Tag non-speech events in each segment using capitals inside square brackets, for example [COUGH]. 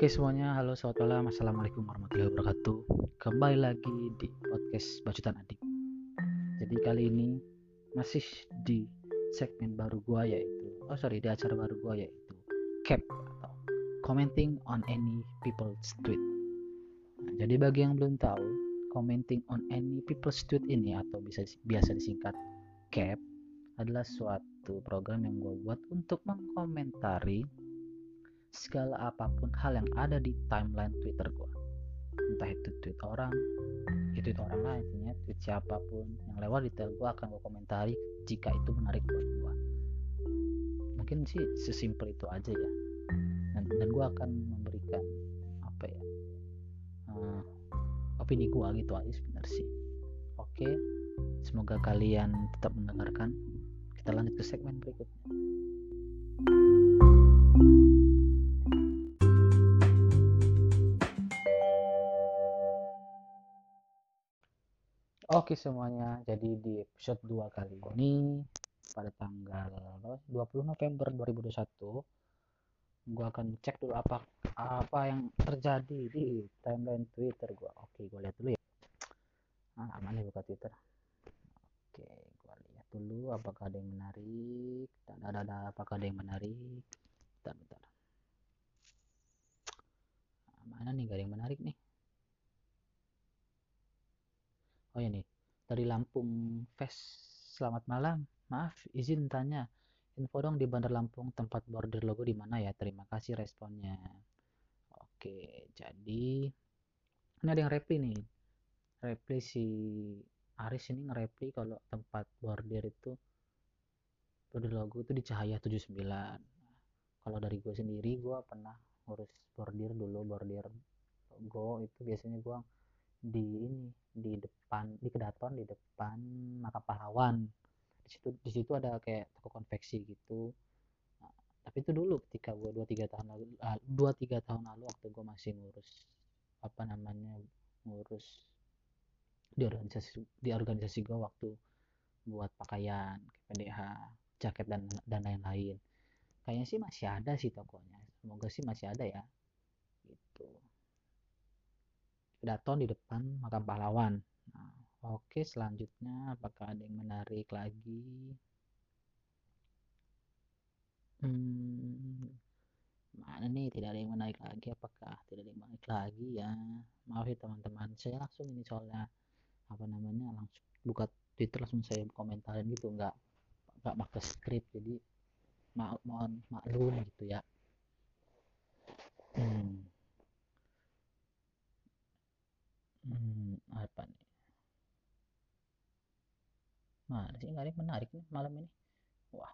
Oke semuanya, halo selamat malam, assalamualaikum warahmatullahi wabarakatuh. Kembali lagi di podcast Bacutan Adik. Jadi kali ini masih di segmen baru gua yaitu, oh sorry di acara baru gua yaitu cap atau commenting on any people's tweet. Nah, jadi bagi yang belum tahu, commenting on any people's tweet ini atau bisa biasa disingkat cap adalah suatu program yang gue buat untuk mengkomentari segala apa pun hal yang ada di timeline Twitter gue entah itu tweet orang itu tweet orang lain intinya tweet siapa pun yang lewat di Twitter gue akan gue komentari jika itu menarik buat gue mungkin sih sesimpel itu aja ya. Dan, dan gue akan memberikan apa ya uh, opini gue gitu aja sebenarnya sih. Oke semoga kalian tetap mendengarkan. Kita lanjut ke segmen berikutnya Oke semuanya, jadi di episode 2 kali ini pada tanggal 20 November 2021 gue akan cek dulu apa apa yang terjadi di timeline Twitter gue. Oke, gue lihat dulu ya. Ah, mana buka Twitter? Oke, gue lihat dulu apakah ada yang menarik. Dan ada ada apakah ada yang menarik? Bentar, bentar. Nah, mana nih gak ada yang menarik nih? Oh ya nih, dari Lampung Fest. Selamat malam. Maaf, izin tanya. Info dong di Bandar Lampung tempat border logo di mana ya? Terima kasih responnya. Oke, jadi ini ada yang reply nih. Reply si Aris ini nge-reply kalau tempat border itu border logo itu di Cahaya 79. Kalau dari gue sendiri, gue pernah ngurus bordir dulu, bordir logo itu biasanya gue di ini di depan di kedaton di depan makam pahlawan. Di situ di situ ada kayak toko konveksi gitu. Nah, tapi itu dulu ketika gue dua tiga tahun lalu ah, dua tiga tahun lalu waktu gue masih ngurus apa namanya ngurus di organisasi di organisasi gue waktu buat pakaian PDH jaket dan dan lain-lain. Kayaknya sih masih ada sih tokonya. Semoga sih masih ada ya gitu Daton di depan makam pahlawan. Nah, oke, selanjutnya apakah ada yang menarik lagi? Hmm, mana nih tidak ada yang menarik lagi? Apakah tidak ada yang menarik lagi ya? Maaf ya teman-teman, saya langsung ini soalnya apa namanya langsung buka Twitter langsung saya komentarin gitu, nggak nggak pakai skrip jadi ma mohon maklum gitu ya. Hmm. Hmm, apa nih? Mana sih menarik nih malam ini? Wah.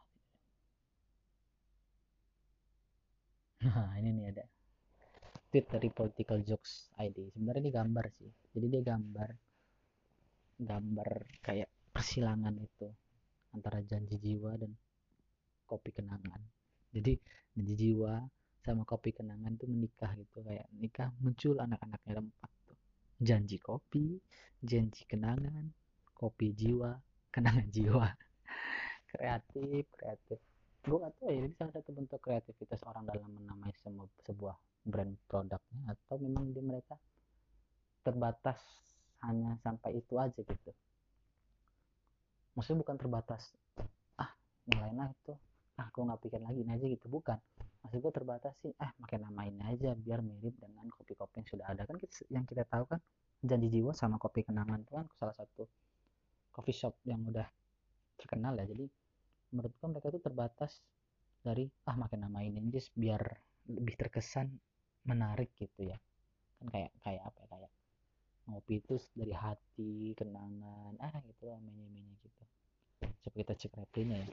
Nah, ini nih ada tweet dari Political Jokes ID. Sebenarnya ini gambar sih. Jadi dia gambar gambar kayak persilangan itu antara janji jiwa dan kopi kenangan. Jadi janji jiwa sama kopi kenangan tuh menikah gitu kayak nikah muncul anak-anaknya empat janji kopi, janji kenangan, kopi jiwa, [LAUGHS] kenangan jiwa. kreatif, kreatif. Gue gak tahu ya, ini salah satu bentuk kreativitas orang dalam menamai semua, sebuah brand produknya atau memang di mereka terbatas hanya sampai itu aja gitu. Maksudnya bukan terbatas, ah lainnya itu, ah gue nggak pikir lagi ini aja gitu, bukan maksud gue terbatas sih. Eh makin namain aja biar mirip dengan kopi-kopi yang sudah ada. Kan kita, yang kita tahu kan janji jiwa sama kopi kenangan itu kan salah satu coffee shop yang udah terkenal ya. Jadi menurut gue mereka itu terbatas dari ah makin namain aja biar lebih terkesan menarik gitu ya. Kan kayak kayak apa ya kayak ngopi itu dari hati kenangan ah gitu lah menye gitu. Coba kita cek replaynya ya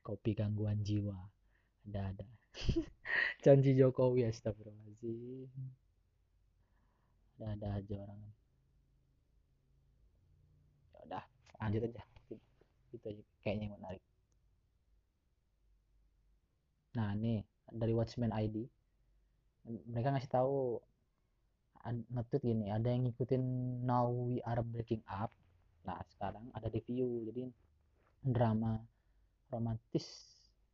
kopi gangguan jiwa. Ada ada. [LAUGHS] Janji Jokowi astagfirullahaladzim. Ada ada aja orang. Ya udah lanjut aja. Itu aja kayaknya menarik. Nah nih dari Watchmen ID mereka ngasih tahu ngetweet gini ada yang ngikutin Now We Are Breaking Up. Nah sekarang ada review jadi drama romantis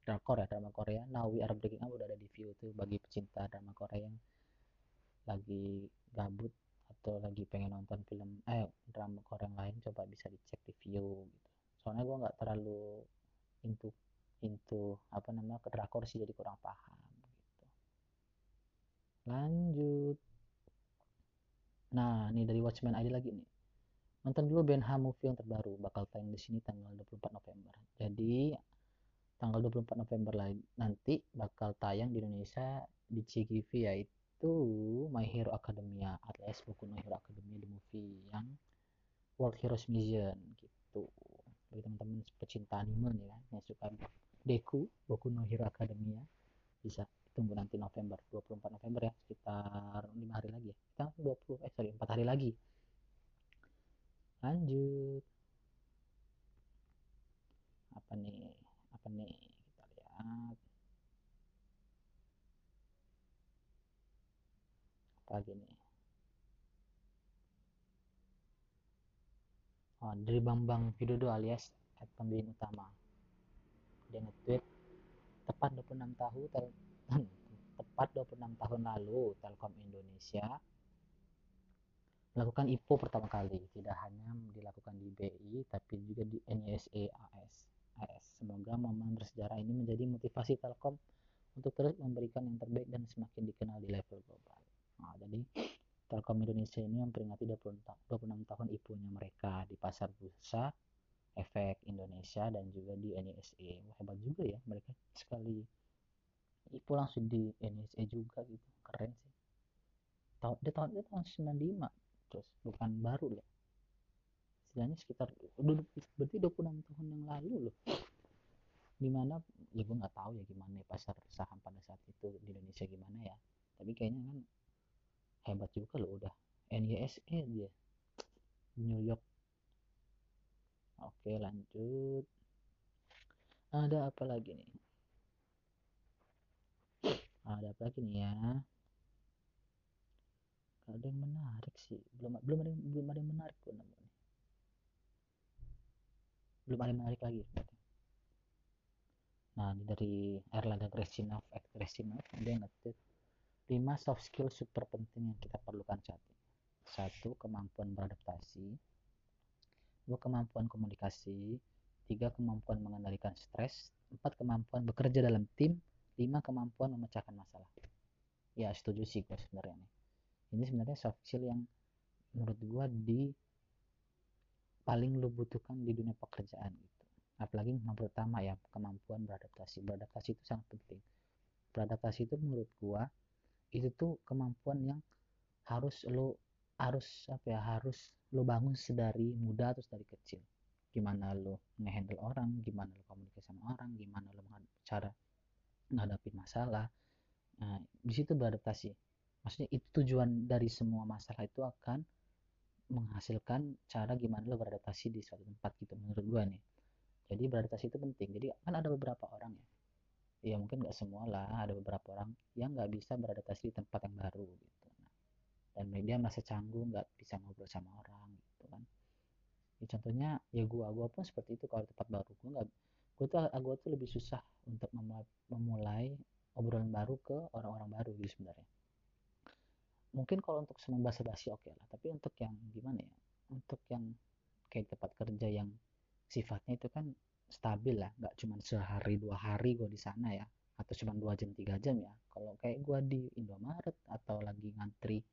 drakor ya drama Korea. Now We Are Breaking Up udah ada di view tuh bagi pecinta drama Korea yang lagi gabut atau lagi pengen nonton film eh drama Korea yang lain coba bisa dicek di view gitu. Soalnya gue nggak terlalu into into apa namanya ke drakor sih jadi kurang paham gitu. Lanjut. Nah ini dari Watchmen ID lagi nih. Nonton dulu Ben movie yang terbaru bakal tayang di sini tanggal 24 November jadi tanggal 24 November nanti bakal tayang di Indonesia di CGV yaitu My Hero Academia alias buku My Hero Academia di movie yang World Heroes Mission gitu. Bagi teman-teman pecinta anime nih kan yang suka Deku Boku no Hero Academia bisa tunggu nanti November 24 November ya sekitar lima hari lagi ya. Kita 20 eh sorry 4 hari lagi. Lanjut nih apa nih kita lihat. Apa lagi nih? Oh, dari Bambang Widodo alias at pembimbing utama. Dia nge-tweet tepat 26 tahun tel [LAUGHS] tepat 26 tahun lalu Telkom Indonesia melakukan IPO pertama kali. Tidak hanya dilakukan di BI tapi juga di NISE AS AS. Semoga momen bersejarah ini menjadi motivasi Telkom untuk terus memberikan yang terbaik dan semakin dikenal di level global. Nah, jadi Telkom Indonesia ini memperingati 26 tahun IPO-nya mereka di pasar bursa efek Indonesia dan juga di NISE. Hebat juga ya mereka sekali IPO langsung di NISE juga gitu. Keren sih. Tahun dia tahun dia tahun 95 terus bukan baru loh istilahnya sekitar berarti 26 tahun yang lalu loh di mana ya gue nggak tahu ya gimana ya pasar saham pada saat itu di Indonesia gimana ya. Tapi kayaknya kan hebat juga loh udah. NYSE dia. New York. Oke lanjut. Ada apa lagi nih? Ada apa lagi nih ya? Ada yang menarik sih. Belum belum ada belum ada yang menarik kok namanya belum ada yang menarik lagi nah dari Erlangga Gracinov Gracinov dia ngetit 5 soft skill super penting yang kita perlukan saat ini. Satu kemampuan beradaptasi. Dua kemampuan komunikasi. Tiga kemampuan mengendalikan stres. Empat kemampuan bekerja dalam tim. Lima kemampuan memecahkan masalah. Ya setuju sih gue sebenarnya nih. Ini sebenarnya soft skill yang menurut gue di paling lo butuhkan di dunia pekerjaan gitu apalagi yang pertama ya kemampuan beradaptasi. Beradaptasi itu sangat penting. Beradaptasi itu menurut gua itu tuh kemampuan yang harus lo harus apa ya harus lo bangun sedari muda terus dari kecil. Gimana lo ngehandle orang gimana lo komunikasi sama orang gimana lo cara menghadapi masalah. Nah, di situ beradaptasi. Maksudnya itu tujuan dari semua masalah itu akan menghasilkan cara gimana lo beradaptasi di suatu tempat gitu menurut gue nih jadi beradaptasi itu penting. Jadi kan ada beberapa orang ya. Ya mungkin nggak semua lah ada beberapa orang yang nggak bisa beradaptasi di tempat yang baru gitu. Nah, dan dia merasa canggung nggak bisa ngobrol sama orang gitu kan. Ya, contohnya ya gue gue pun seperti itu. Kalau tempat baru gue nggak gue tuh gue tuh lebih susah untuk memulai obrolan baru ke orang-orang baru gitu sebenarnya. Mungkin kalau untuk senang bahasa basi oke okay lah. Tapi untuk yang gimana ya? Untuk yang kayak tempat kerja yang sifatnya itu kan stabil lah nggak cuma sehari dua hari gue di sana ya atau cuma dua jam tiga jam ya. Kalau kayak gue di Indomaret atau lagi ngantri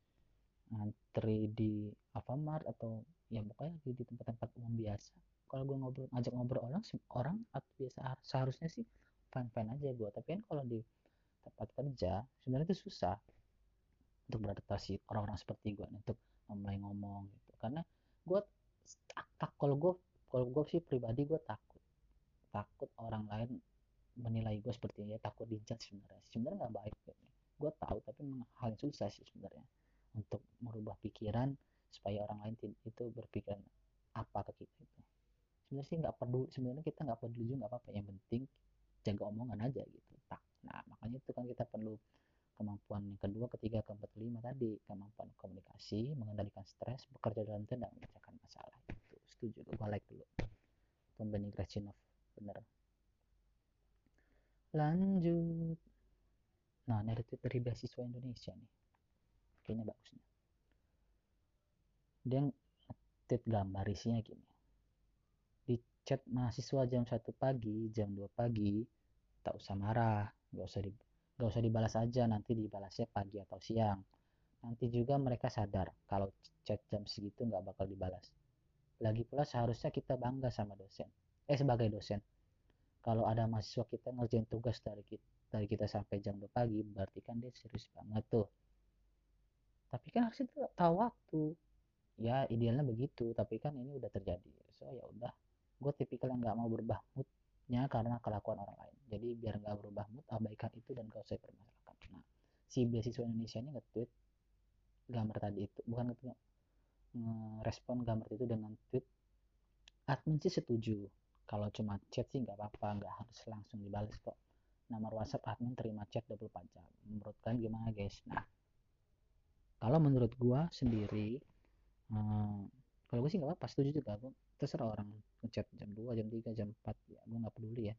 ngantri di Alfamart atau ya pokoknya di, di tempat-tempat umum biasa. Kalau gue ngobrol ngajak ngobrol orang orang atau biasa seharusnya sih fine fine aja gue tapi kan kalau di tempat kerja sebenarnya itu susah untuk beradaptasi orang-orang seperti gue untuk mulai ngomong gitu. Karena gue tak kalau gue kalau gue sih pribadi gue takut. Takut orang lain menilai gue seperti ini ya takut dijat sebenarnya. Sebenarnya nggak baik gitu. gue tahu tapi memang hal yang susah sih sebenarnya. Untuk merubah pikiran supaya orang lain itu berpikiran apa ke kita itu. Sebenarnya sih nggak perlu sebenarnya kita nggak peduli juga apa-apa. Yang penting jaga omongan aja gitu. Tak nah makanya itu kan kita perlu kemampuan yang kedua ketiga keempat kelima tadi. Kemampuan komunikasi mengendalikan stres bekerja dalam dan memecahkan masalah setuju gue like dulu. Pembanding Krashinov bener. Lanjut. Nah ini tweet dari beasiswa Indonesia nih. Kayaknya bagus nih dia tweet gambar isinya gini. Di chat mahasiswa jam 1 pagi jam 2 pagi tak usah marah. Gak usah di gak usah dibalas aja nanti dibalasnya pagi atau siang. Nanti juga mereka sadar kalau chat jam segitu nggak bakal dibalas lagi pula seharusnya kita bangga sama dosen eh sebagai dosen. Kalau ada mahasiswa kita ngerjain tugas dari kita dari kita sampai jam 2 pagi berarti kan dia serius banget tuh. Tapi kan harusnya tahu waktu. Ya idealnya begitu tapi kan ini udah terjadi. So ya udah. Gue tipikal yang nggak mau berubah moodnya karena kelakuan orang lain. Jadi biar nggak berubah mood abaikan itu dan gak usah permasalahkan nah si beasiswa Indonesia ini nge-tweet gambar tadi itu. Bukan nge ngerespon gambar itu dengan tweet admin sih setuju. Kalau cuma chat sih nggak apa-apa nggak harus langsung dibalas kok. Nomor WhatsApp admin terima chat 24 jam. Menurut kalian gimana guys? Nah kalau menurut gua sendiri hmm, kalau gue sih nggak apa-apa setuju juga. Gue terserah orang ngechat jam 2 jam 3 jam 4 ya gue nggak peduli ya.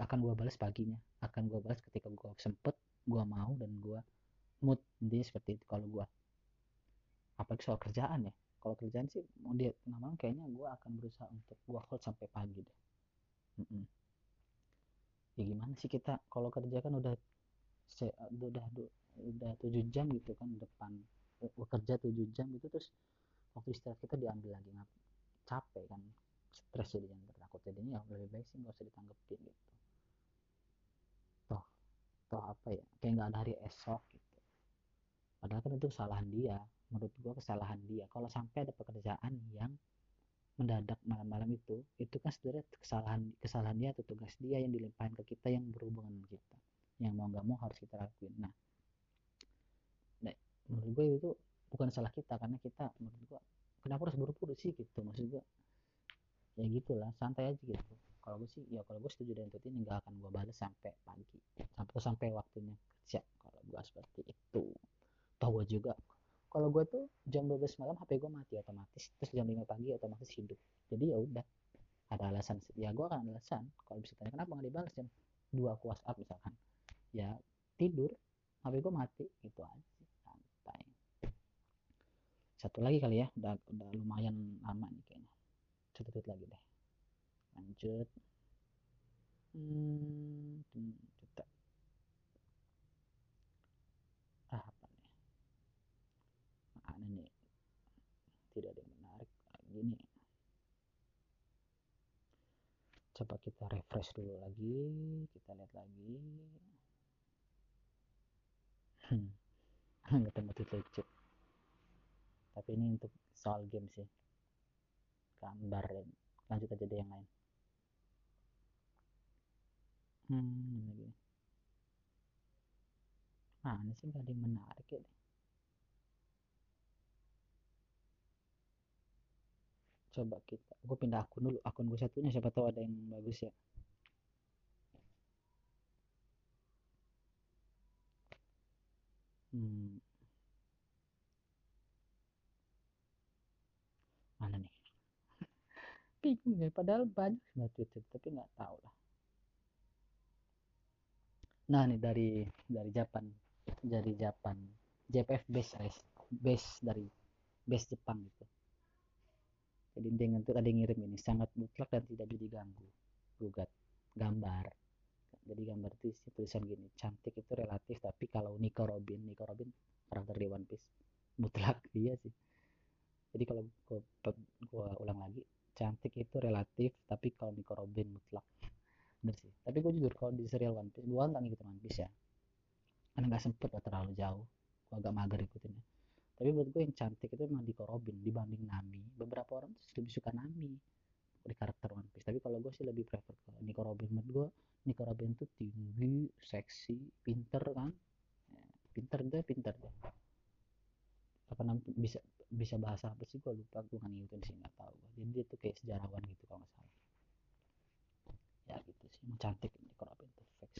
Akan gue balas paginya. Akan gue balas ketika gue sempet gue mau dan gue mood intinya seperti itu. Kalau gue apalagi soal kerjaan ya. Kalau kerjaan sih mau dia malam kayaknya gue akan berusaha untuk gue hold sampai pagi deh. Mm -mm. ya gimana sih kita? Kalau kerja kan udah udah udah tujuh jam gitu kan depan bekerja tujuh jam gitu terus waktu istirahat kita diambil lagi. Ngap capek kan stres jadi yang takut jadinya ya lebih baik sih nggak usah ditanggepin gitu. Toh toh apa ya kayak nggak ada hari esok gitu. Padahal kan itu kesalahan dia menurut gua kesalahan dia. Kalau sampai ada pekerjaan yang mendadak malam-malam itu itu kan sebenarnya kesalahan kesalahan dia atau tugas dia yang dilimpahin ke kita yang berhubungan dengan kita yang mau nggak mau harus kita lakuin. Nah, nah menurut gue itu bukan salah kita karena kita menurut gue kenapa harus buru-buru sih gitu? Maksud gue ya gitulah santai aja gitu. Kalau gue sih ya kalau gue setuju dengan ini nggak akan gue balas sampai pagi sampai sampai waktunya kerja. Kalau gue seperti itu. Tahu gue juga kalau gue tuh jam 12 malam HP gue mati otomatis. Terus jam 5 pagi otomatis hidup. Jadi ya udah ada alasan ya gue akan alasan. Kalau bisa tanya kenapa nggak dibalas jam 2 aku WhatsApp misalkan. Ya tidur HP gue mati. Gitu aja santai. Satu lagi kali ya udah udah lumayan lama nih kayaknya. Satu lagi deh. Lanjut. Hmm, kita ah apa nih mana nih tidak ada yang menarik lagi nih coba kita refresh dulu lagi kita lihat lagi. Hmm. ketemu tweet lucu tapi ini untuk soal game sih. Gambar lanjut aja deh yang lain. Hmm lagi. Ini sih gak menarik ya deh coba kita gue pindah akun dulu akun gue satunya siapa tahu ada yang bagus ya. Hmm. mana nih? [LAUGHS] Bingung ya padahal banyak sebenarnya tweet tapi nggak tahu lah. Nah nih dari dari Japan dari Japan. JPF base base dari base Jepang gitu jadi dengan itu ada yang ngirim ini sangat mutlak dan tidak diganggu. Gugat. Gambar. Jadi gambar itu tulisan gini cantik itu relatif tapi kalau Nico Robin Nico Robin karakter di One Piece. Mutlak dia [LAUGHS] sih. Jadi kalau gua, gua ulang lagi cantik itu relatif tapi kalau Nico Robin mutlak. Bener sih. Tapi gue jujur kalau di serial One Piece gue nggak ngikutin One Piece ya. Karena nggak sempet lah terlalu jauh. Gue agak mager ikutinnya tapi buat gue yang cantik itu emang Nico Robin dibanding Nami. Beberapa orang tuh lebih suka Nami di karakter One Piece. Tapi kalau gue sih lebih prefer ke Nico Robin. Menurut gue Nico Robin tuh tinggi seksi pinter kan? Ya, pinter deh pinter deh apa namanya bisa bisa bahasa apa sih? Gue lupa gue nggak ngikutin sih nggak tahu. Jadi dia tuh kayak sejarawan gitu kalau nggak salah. Ya gitu sih. Emang cantik kalau apa itu fix.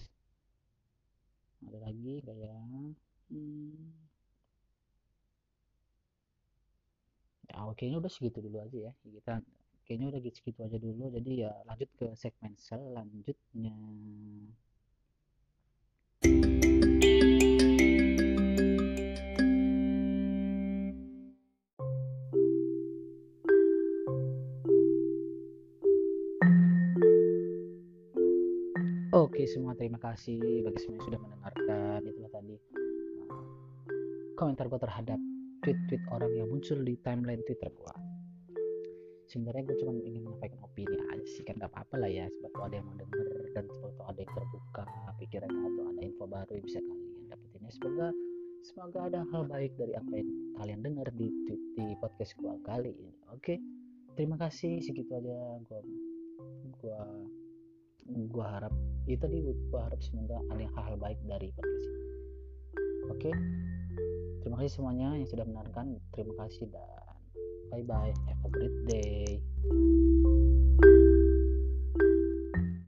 Ada lagi kayak hmm, oke kayaknya udah segitu dulu aja ya. Kita kayaknya udah gitu segitu aja dulu. Jadi ya lanjut ke segmen selanjutnya. Oke semua terima kasih bagi semua yang sudah mendengarkan. Itulah tadi uh, komentar gue terhadap tweet-tweet orang yang muncul di timeline Twitter gue sebenarnya gue cuma ingin menyampaikan opini aja sih kan gak apa-apa lah ya. Sebab ada yang mau denger dan sebab ada yang terbuka pikirannya atau ada info baru yang bisa kalian dapetin ya. Semoga semoga ada hal baik dari apa yang kalian dengar di di podcast gue kali ini. Oke terima kasih. Segitu aja gue gue gue harap itu tadi gue harap semoga ada hal-hal baik dari podcast ini. Oke terima kasih semuanya yang sudah menonton. terima kasih dan bye bye have a great day